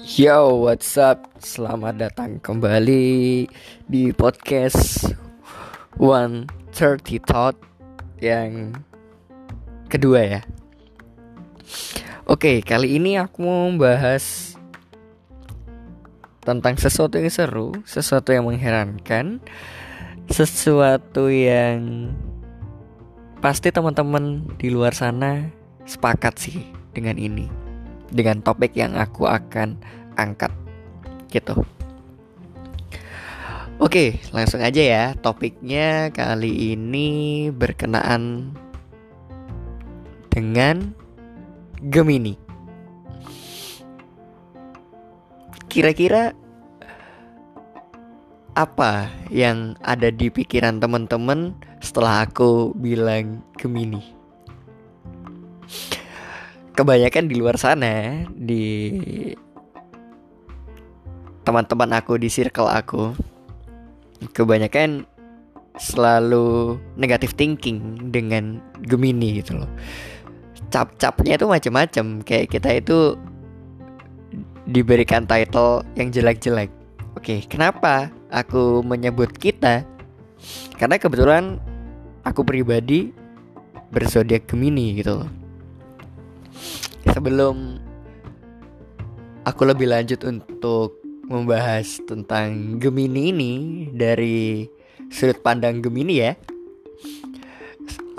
Yo, what's up? Selamat datang kembali di podcast One Thirty Thought yang kedua ya. Oke, kali ini aku mau membahas tentang sesuatu yang seru, sesuatu yang mengherankan, sesuatu yang pasti teman-teman di luar sana sepakat sih dengan ini dengan topik yang aku akan angkat gitu. Oke, langsung aja ya. Topiknya kali ini berkenaan dengan Gemini. Kira-kira apa yang ada di pikiran teman-teman setelah aku bilang Gemini? Kebanyakan di luar sana di teman-teman aku di circle aku kebanyakan selalu negatif thinking dengan Gemini gitu loh. Cap-capnya itu macam-macam kayak kita itu diberikan title yang jelek-jelek. Oke kenapa aku menyebut kita? Karena kebetulan aku pribadi berzodiak Gemini gitu loh sebelum aku lebih lanjut untuk membahas tentang Gemini ini dari sudut pandang Gemini ya.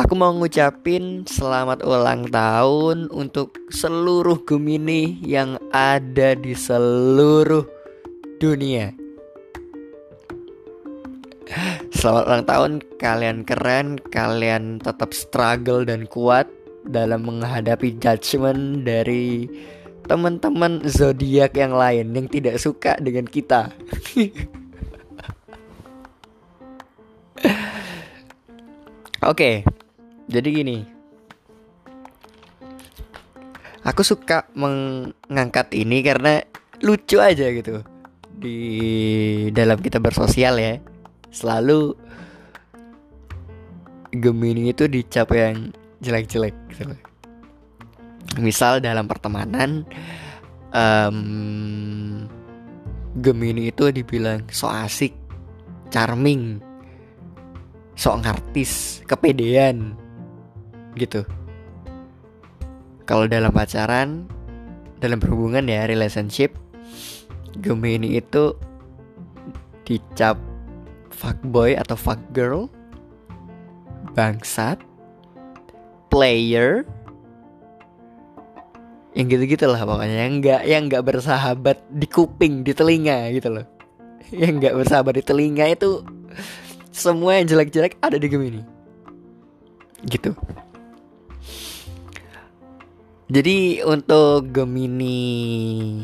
Aku mau ngucapin selamat ulang tahun untuk seluruh Gemini yang ada di seluruh dunia. Selamat ulang tahun, kalian keren, kalian tetap struggle dan kuat dalam menghadapi judgement dari teman-teman zodiak yang lain yang tidak suka dengan kita. Oke, jadi gini. Aku suka mengangkat ini karena lucu aja gitu. Di dalam kita bersosial ya, selalu Gemini itu dicap yang jelek-jelek gitu Misal dalam pertemanan um, Gemini itu dibilang so asik, charming, so ngartis, kepedean gitu. Kalau dalam pacaran, dalam berhubungan ya relationship, Gemini itu dicap fuckboy atau fuckgirl, bangsat, player. Yang gitu-gitu lah pokoknya. Yang nggak yang nggak bersahabat di kuping di telinga gitu loh. Yang nggak bersahabat di telinga itu semua yang jelek-jelek ada di Gemini gitu. Jadi untuk Gemini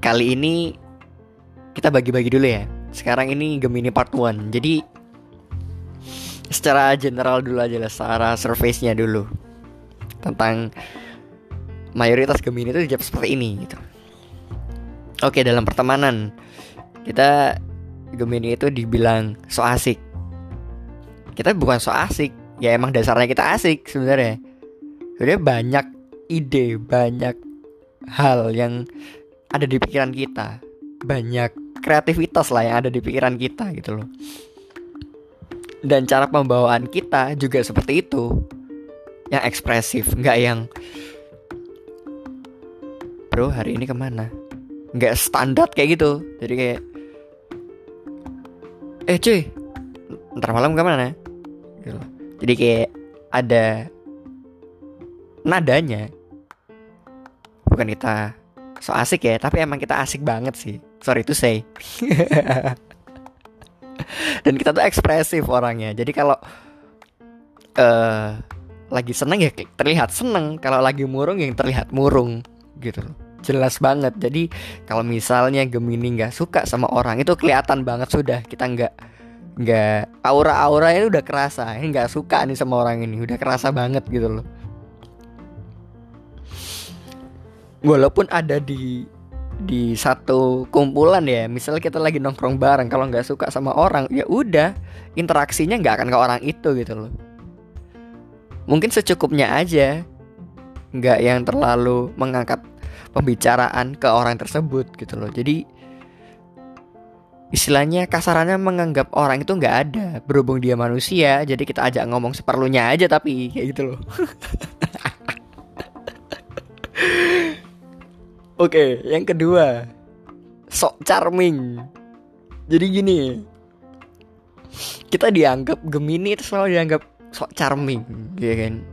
kali ini kita bagi-bagi dulu ya. Sekarang ini Gemini part 1 jadi secara general dulu aja lah secara surface-nya dulu tentang mayoritas Gemini itu dijawab seperti ini gitu. Oke dalam pertemanan kita Gemini itu dibilang so asik. Kita bukan so asik, ya emang dasarnya kita asik sebenarnya. Sebenarnya banyak ide, banyak hal yang ada di pikiran kita, banyak kreativitas lah yang ada di pikiran kita gitu loh dan cara pembawaan kita juga seperti itu. Yang ekspresif nggak yang bro hari ini ke mana? Nggak standar kayak gitu. Jadi kayak eh cuy ntar malam ke mana? Gitu. jadi kayak ada nadanya. Bukan kita so asik ya tapi emang kita asik banget sih. Sorry to say dan kita tuh ekspresif orangnya. Jadi kalau uh, lagi seneng ya terlihat seneng. Kalau lagi murung yang terlihat murung gitu. Loh jelas banget. Jadi kalau misalnya Gemini nggak suka sama orang itu kelihatan banget sudah. Kita nggak nggak aura-aura ini udah kerasa. Ini nggak suka nih sama orang ini. Udah kerasa banget gitu loh. Walaupun ada di di satu kumpulan ya. Misalnya kita lagi nongkrong bareng kalau nggak suka sama orang ya udah interaksinya nggak akan ke orang itu gitu loh. Mungkin secukupnya aja nggak yang terlalu mengangkat pembicaraan ke orang tersebut gitu loh. Jadi istilahnya kasarannya menganggap orang itu nggak ada berhubung dia manusia jadi kita ajak ngomong seperlunya aja tapi kayak gitu loh Oke, yang kedua sok charming. Jadi gini, kita dianggap Gemini itu selalu dianggap sok charming, ya kan?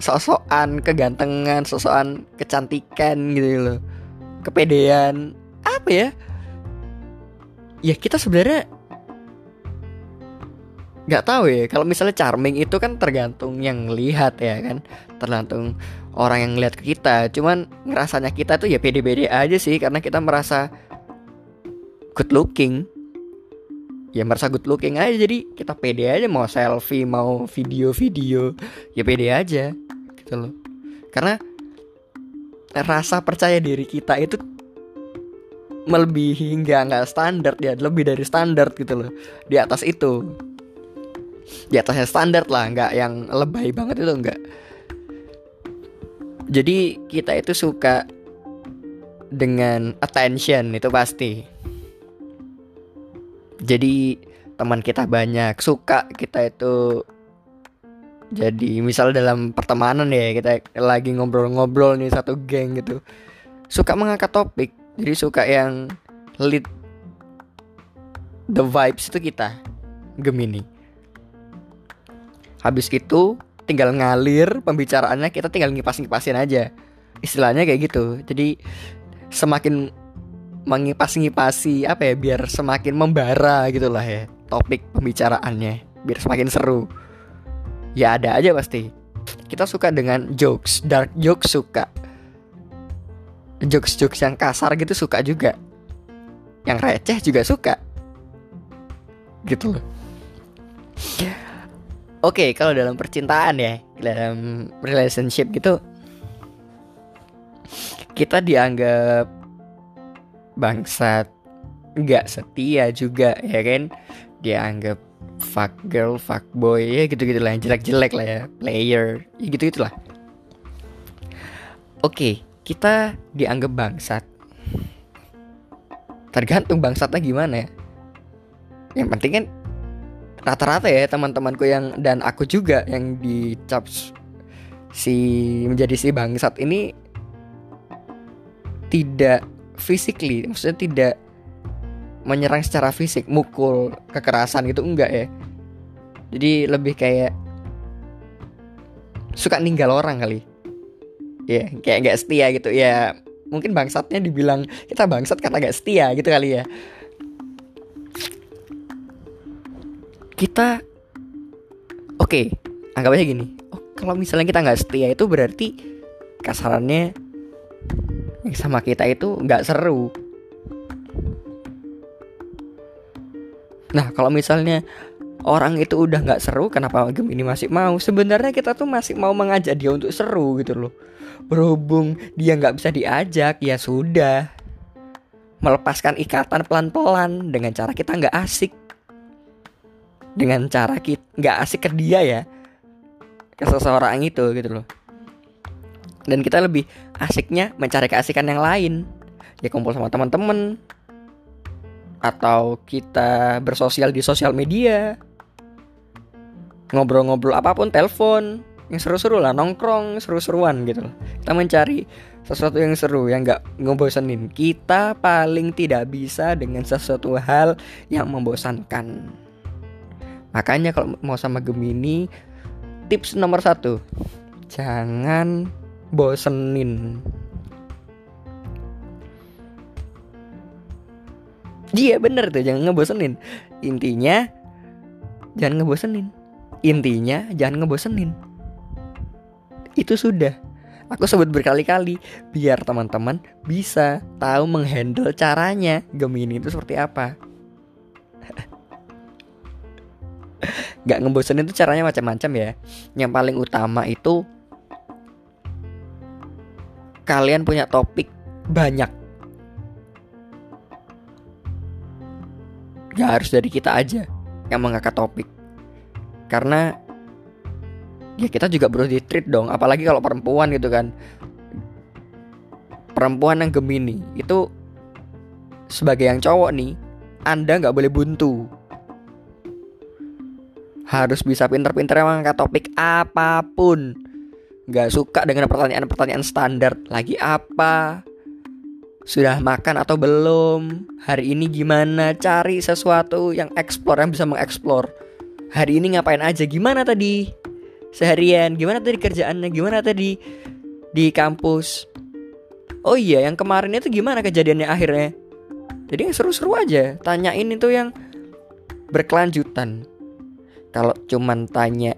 Sok-sokan kegantengan, sok-sokan kecantikan gitu loh. Kepedean, apa ya? Ya kita sebenarnya nggak tahu ya kalau misalnya charming itu kan tergantung yang lihat ya kan. Tergantung orang yang ngeliat ke kita. Cuman ngerasanya kita tuh ya pede-pede aja sih karena kita merasa good looking. Ya merasa good looking aja jadi kita pede aja mau selfie mau video-video. Ya pede aja gitu loh. Karena rasa percaya diri kita itu melebihi nggak nggak standar ya lebih dari standar gitu loh di atas itu di atasnya standar lah nggak yang lebay banget itu enggak jadi kita itu suka dengan attention itu pasti. Jadi teman kita banyak, suka kita itu jadi misal dalam pertemanan ya kita lagi ngobrol-ngobrol nih satu geng gitu suka mengangkat topik. Jadi suka yang lead the vibes itu kita Gemini habis itu tinggal ngalir pembicaraannya kita tinggal ngipas-ngipasin aja. Istilahnya kayak gitu. Jadi semakin mengipas-ngipasi apa ya biar semakin membara gitu lah ya topik pembicaraannya. Biar semakin seru. Ya ada aja pasti. Kita suka dengan jokes dark jokes suka. Jokes jokes yang kasar gitu suka juga. Yang receh juga suka. Gitu loh Oke, okay, kalau dalam percintaan ya, dalam relationship gitu kita dianggap bangsat, nggak setia juga ya kan? Dianggap fuck girl, fuck boy ya gitu-gitu lah, jelek-jelek lah ya, player, ya gitu-gitulah. Oke, okay, kita dianggap bangsat. Tergantung bangsatnya gimana ya. Yang penting kan rata-rata ya teman-temanku yang dan aku juga yang dicap si menjadi si bangsat ini tidak physically maksudnya tidak menyerang secara fisik mukul kekerasan gitu enggak ya. Jadi lebih kayak suka ninggal orang kali. Ya kayak nggak setia gitu. Ya mungkin bangsatnya dibilang kita bangsat karena nggak setia gitu kali ya kita oke okay, anggap aja gini. Oh, kalau misalnya kita nggak setia itu berarti kasarannya yang sama kita itu nggak seru. Nah kalau misalnya orang itu udah nggak seru kenapa game ini masih mau? Sebenarnya kita tuh masih mau mengajak dia untuk seru gitu loh. Berhubung dia nggak bisa diajak ya sudah. Melepaskan ikatan pelan-pelan dengan cara kita nggak asik dengan cara kita nggak asik ke dia ya. Ke seseorang itu gitu loh. Dan kita lebih asiknya mencari keasikan yang lain. Ya kumpul sama teman-teman. Atau kita bersosial di sosial media. Ngobrol-ngobrol apa pun telepon. Yang seru-seru lah nongkrong seru-seruan gitu loh. Kita mencari sesuatu yang seru yang nggak ngebosenin. Kita paling tidak bisa dengan sesuatu hal yang membosankan Makanya kalau mau sama Gemini Tips nomor satu Jangan bosenin. Iya bener tuh jangan ngebosenin. Intinya Jangan ngebosenin. Intinya jangan ngebosenin. Itu sudah. Aku sebut berkali-kali Biar teman-teman bisa tahu menghandle caranya. Gemini itu seperti apa nggak ngebosenin itu caranya macam-macam ya. Yang paling utama itu kalian punya topik banyak. Gak harus dari kita aja yang mengangkat topik. Karena Ya kita juga perlu di treat dong. Apalagi kalau perempuan gitu kan. Perempuan yang Gemini itu sebagai yang cowok nih, Anda nggak boleh buntu. Harus bisa pinter-pinter mengangkat topik apa pun. Gak suka dengan pertanyaan-pertanyaan standar. Lagi apa? Sudah makan atau belum? Hari ini gimana? Cari sesuatu yang eksplor, yang bisa mengeksplor. Hari ini ngapain aja? Gimana tadi? Seharian? Gimana tadi kerjaannya? Gimana tadi di kampus? Oh iya, yang kemarin itu gimana kejadiannya akhirnya? Jadi yang seru-seru aja. Tanyain itu yang berkelanjutan. Kalau cuman tanya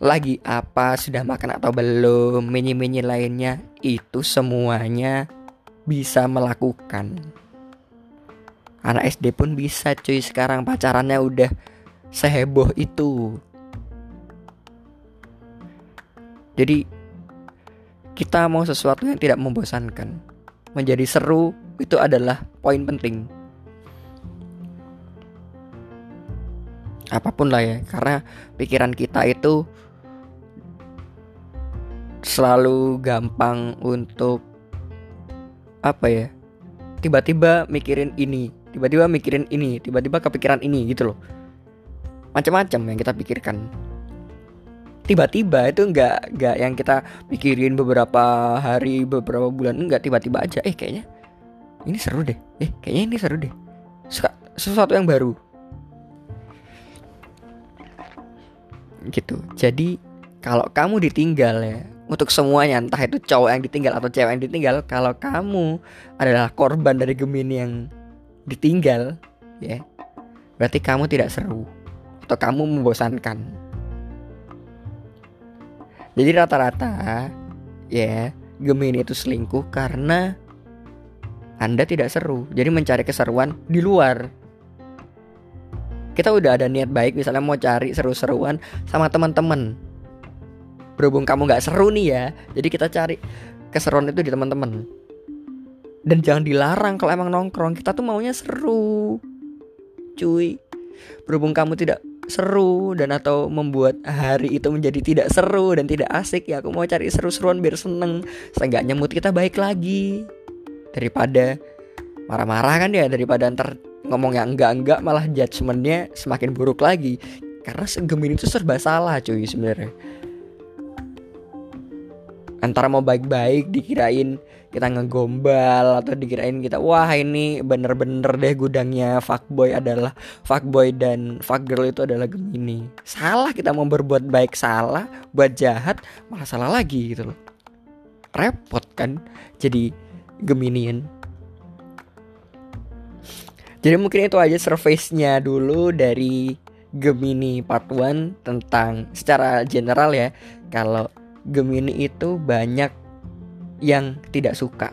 lagi apa, sudah makan atau belum, mini-mini lainnya, itu semuanya bisa melakukan. Anak SD pun bisa cuy sekarang pacarannya udah seheboh itu. Jadi kita mau sesuatu yang tidak membosankan, menjadi seru itu adalah poin penting. Apa pun lah ya. Karena pikiran kita itu selalu gampang untuk apa ya tiba-tiba mikirin ini tiba-tiba mikirin ini tiba-tiba kepikiran ini gitu loh. Macam-macam yang kita pikirkan. Tiba-tiba itu nggak nggak yang kita pikirin beberapa hari beberapa bulan enggak tiba-tiba aja. Eh kayaknya ini seru deh. Eh kayaknya ini seru deh. Suka, sesuatu yang baru gitu. Jadi kalau kamu ditinggal ya untuk semuanya entah itu cowok yang ditinggal atau cewek yang ditinggal kalau kamu adalah korban dari Gemini yang ditinggal ya berarti kamu tidak seru atau kamu membosankan. Jadi rata-rata ya Gemini itu selingkuh karena anda tidak seru. Jadi mencari keseruan di luar kita udah ada niat baik misalnya mau cari seru-seruan sama teman-teman. Berhubung kamu nggak seru nih ya jadi kita cari keseruan itu di teman-teman. Dan jangan dilarang kalau emang nongkrong kita tuh maunya seru. Cuy berhubung kamu tidak seru dan atau membuat hari itu menjadi tidak seru dan tidak asik ya aku mau cari seru-seruan biar seneng. Seenggaknya mood kita baik lagi. Daripada marah-marah kan ya daripada ntar ngomong yang enggak-enggak malah judgementnya semakin buruk lagi. Karena Gemini itu serba salah cuy sebenarnya. Antara mau baik-baik dikirain kita ngegombal atau dikirain kita wah ini bener-bener deh gudangnya fuckboy adalah fuckboy dan fuckgirl itu adalah Gemini. Salah kita mau berbuat baik salah. Buat jahat malah salah lagi gitu loh. Repot kan jadi Geminian jadi mungkin itu aja surface-nya dulu dari Gemini part 1 tentang secara general ya kalau Gemini itu banyak yang tidak suka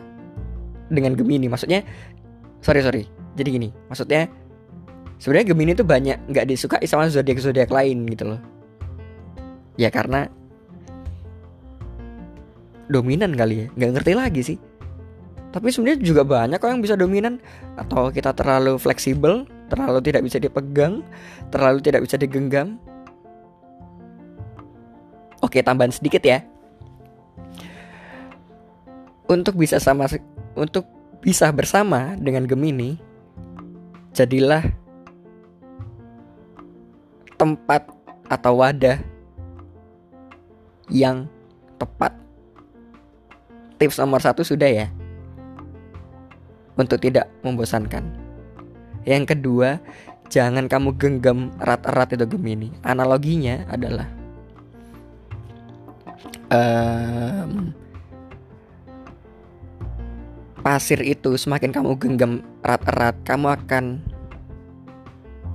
dengan Gemini. Maksudnya sorry sorry. Jadi gini maksudnya sebenarnya Gemini itu banyak nggak disukai sama zodiak zodiak lain gitu loh. Ya karena dominan kali ya nggak ngerti lagi sih tapi sebenarnya juga banyak kok yang bisa dominan atau kita terlalu fleksibel, terlalu tidak bisa dipegang, terlalu tidak bisa digenggam. Oke, tambahan sedikit ya. Untuk bisa sama untuk bisa bersama dengan Gemini, jadilah tempat atau wadah yang tepat. Tips nomor satu sudah ya untuk tidak membosankan. Yang kedua, jangan kamu genggam erat-erat itu Gemini. Analoginya adalah um, pasir itu semakin kamu genggam erat-erat, kamu akan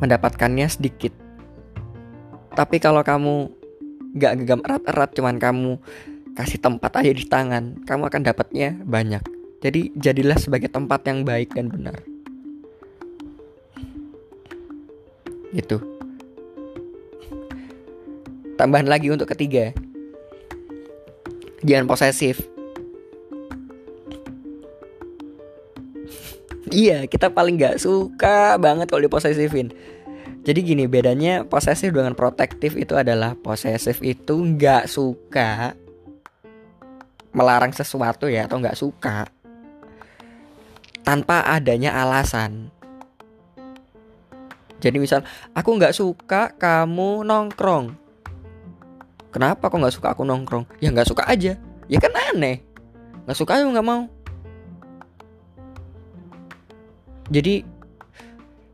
mendapatkannya sedikit. Tapi kalau kamu gak genggam erat-erat, cuman kamu kasih tempat aja di tangan, kamu akan dapatnya banyak. Jadi jadilah sebagai tempat yang baik dan benar. Gitu. Tambahan lagi untuk ketiga. Jangan posesif. iya, kita paling gak suka banget kalau diposesifin. Jadi gini bedanya posesif dengan protektif itu adalah posesif itu nggak suka melarang sesuatu ya atau nggak suka tanpa adanya alasan. Jadi misal aku nggak suka kamu nongkrong. Kenapa kok nggak suka aku nongkrong? Ya nggak suka aja. Ya kan aneh. Nggak suka aja nggak mau. Jadi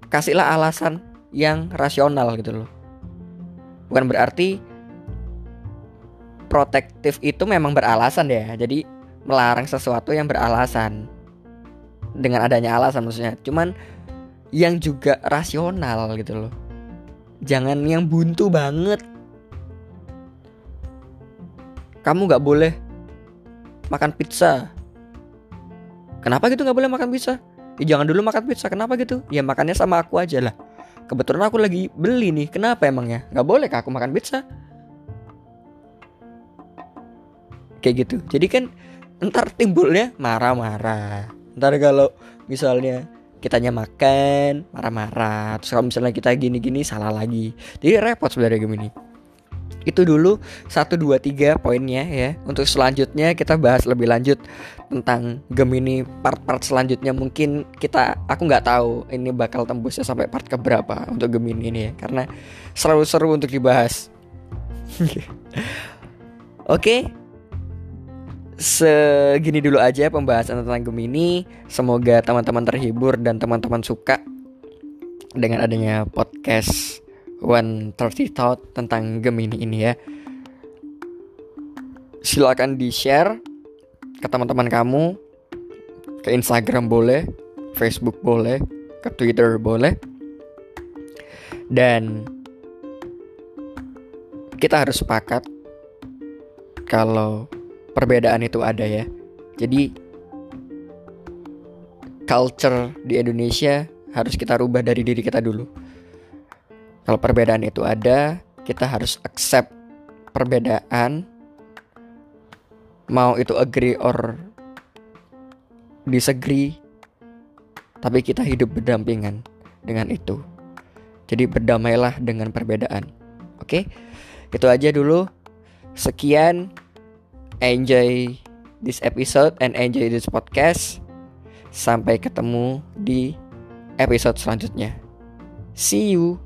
kasihlah alasan yang rasional gitu loh. Bukan berarti protektif itu memang beralasan ya. Jadi melarang sesuatu yang beralasan. Dengan adanya alasan maksudnya. Cuman yang juga rasional gitu loh. Jangan yang buntu banget. Kamu nggak boleh makan pizza. Kenapa gitu nggak boleh makan pizza? Ya jangan dulu makan pizza. Kenapa gitu? Ya makannya sama aku aja lah. Kebetulan aku lagi beli nih. Kenapa emangnya? Nggak boleh kah aku makan pizza? kayak gitu jadi kan ntar timbulnya marah-marah ntar kalau misalnya kitanya makan marah-marah terus kalau misalnya kita gini-gini salah lagi. Jadi repot sebenarnya Gemini itu dulu satu dua tiga poinnya ya. Untuk selanjutnya kita bahas lebih lanjut tentang Gemini part-part selanjutnya. Mungkin kita aku nggak tahu ini bakal tembusnya sampai part keberapa untuk Gemini ini ya. Karena seru-seru untuk dibahas. Oke. okay, segini dulu aja pembahasan tentang Gemini. Semoga teman-teman terhibur dan teman-teman suka dengan adanya podcast One Thirty Thought tentang Gemini ini ya. Silakan di share ke teman-teman kamu, ke Instagram boleh, Facebook boleh, ke Twitter boleh, dan kita harus sepakat kalau perbedaan itu ada ya. Jadi culture di Indonesia harus kita rubah dari diri kita dulu. Kalau perbedaan itu ada, kita harus accept perbedaan. Mau itu agree or disagree, tapi kita hidup berdampingan dengan itu. Jadi berdamailah dengan perbedaan. Oke? Itu aja dulu. Sekian enjoy this episode and enjoy this podcast. Sampai ketemu di episode selanjutnya. See you.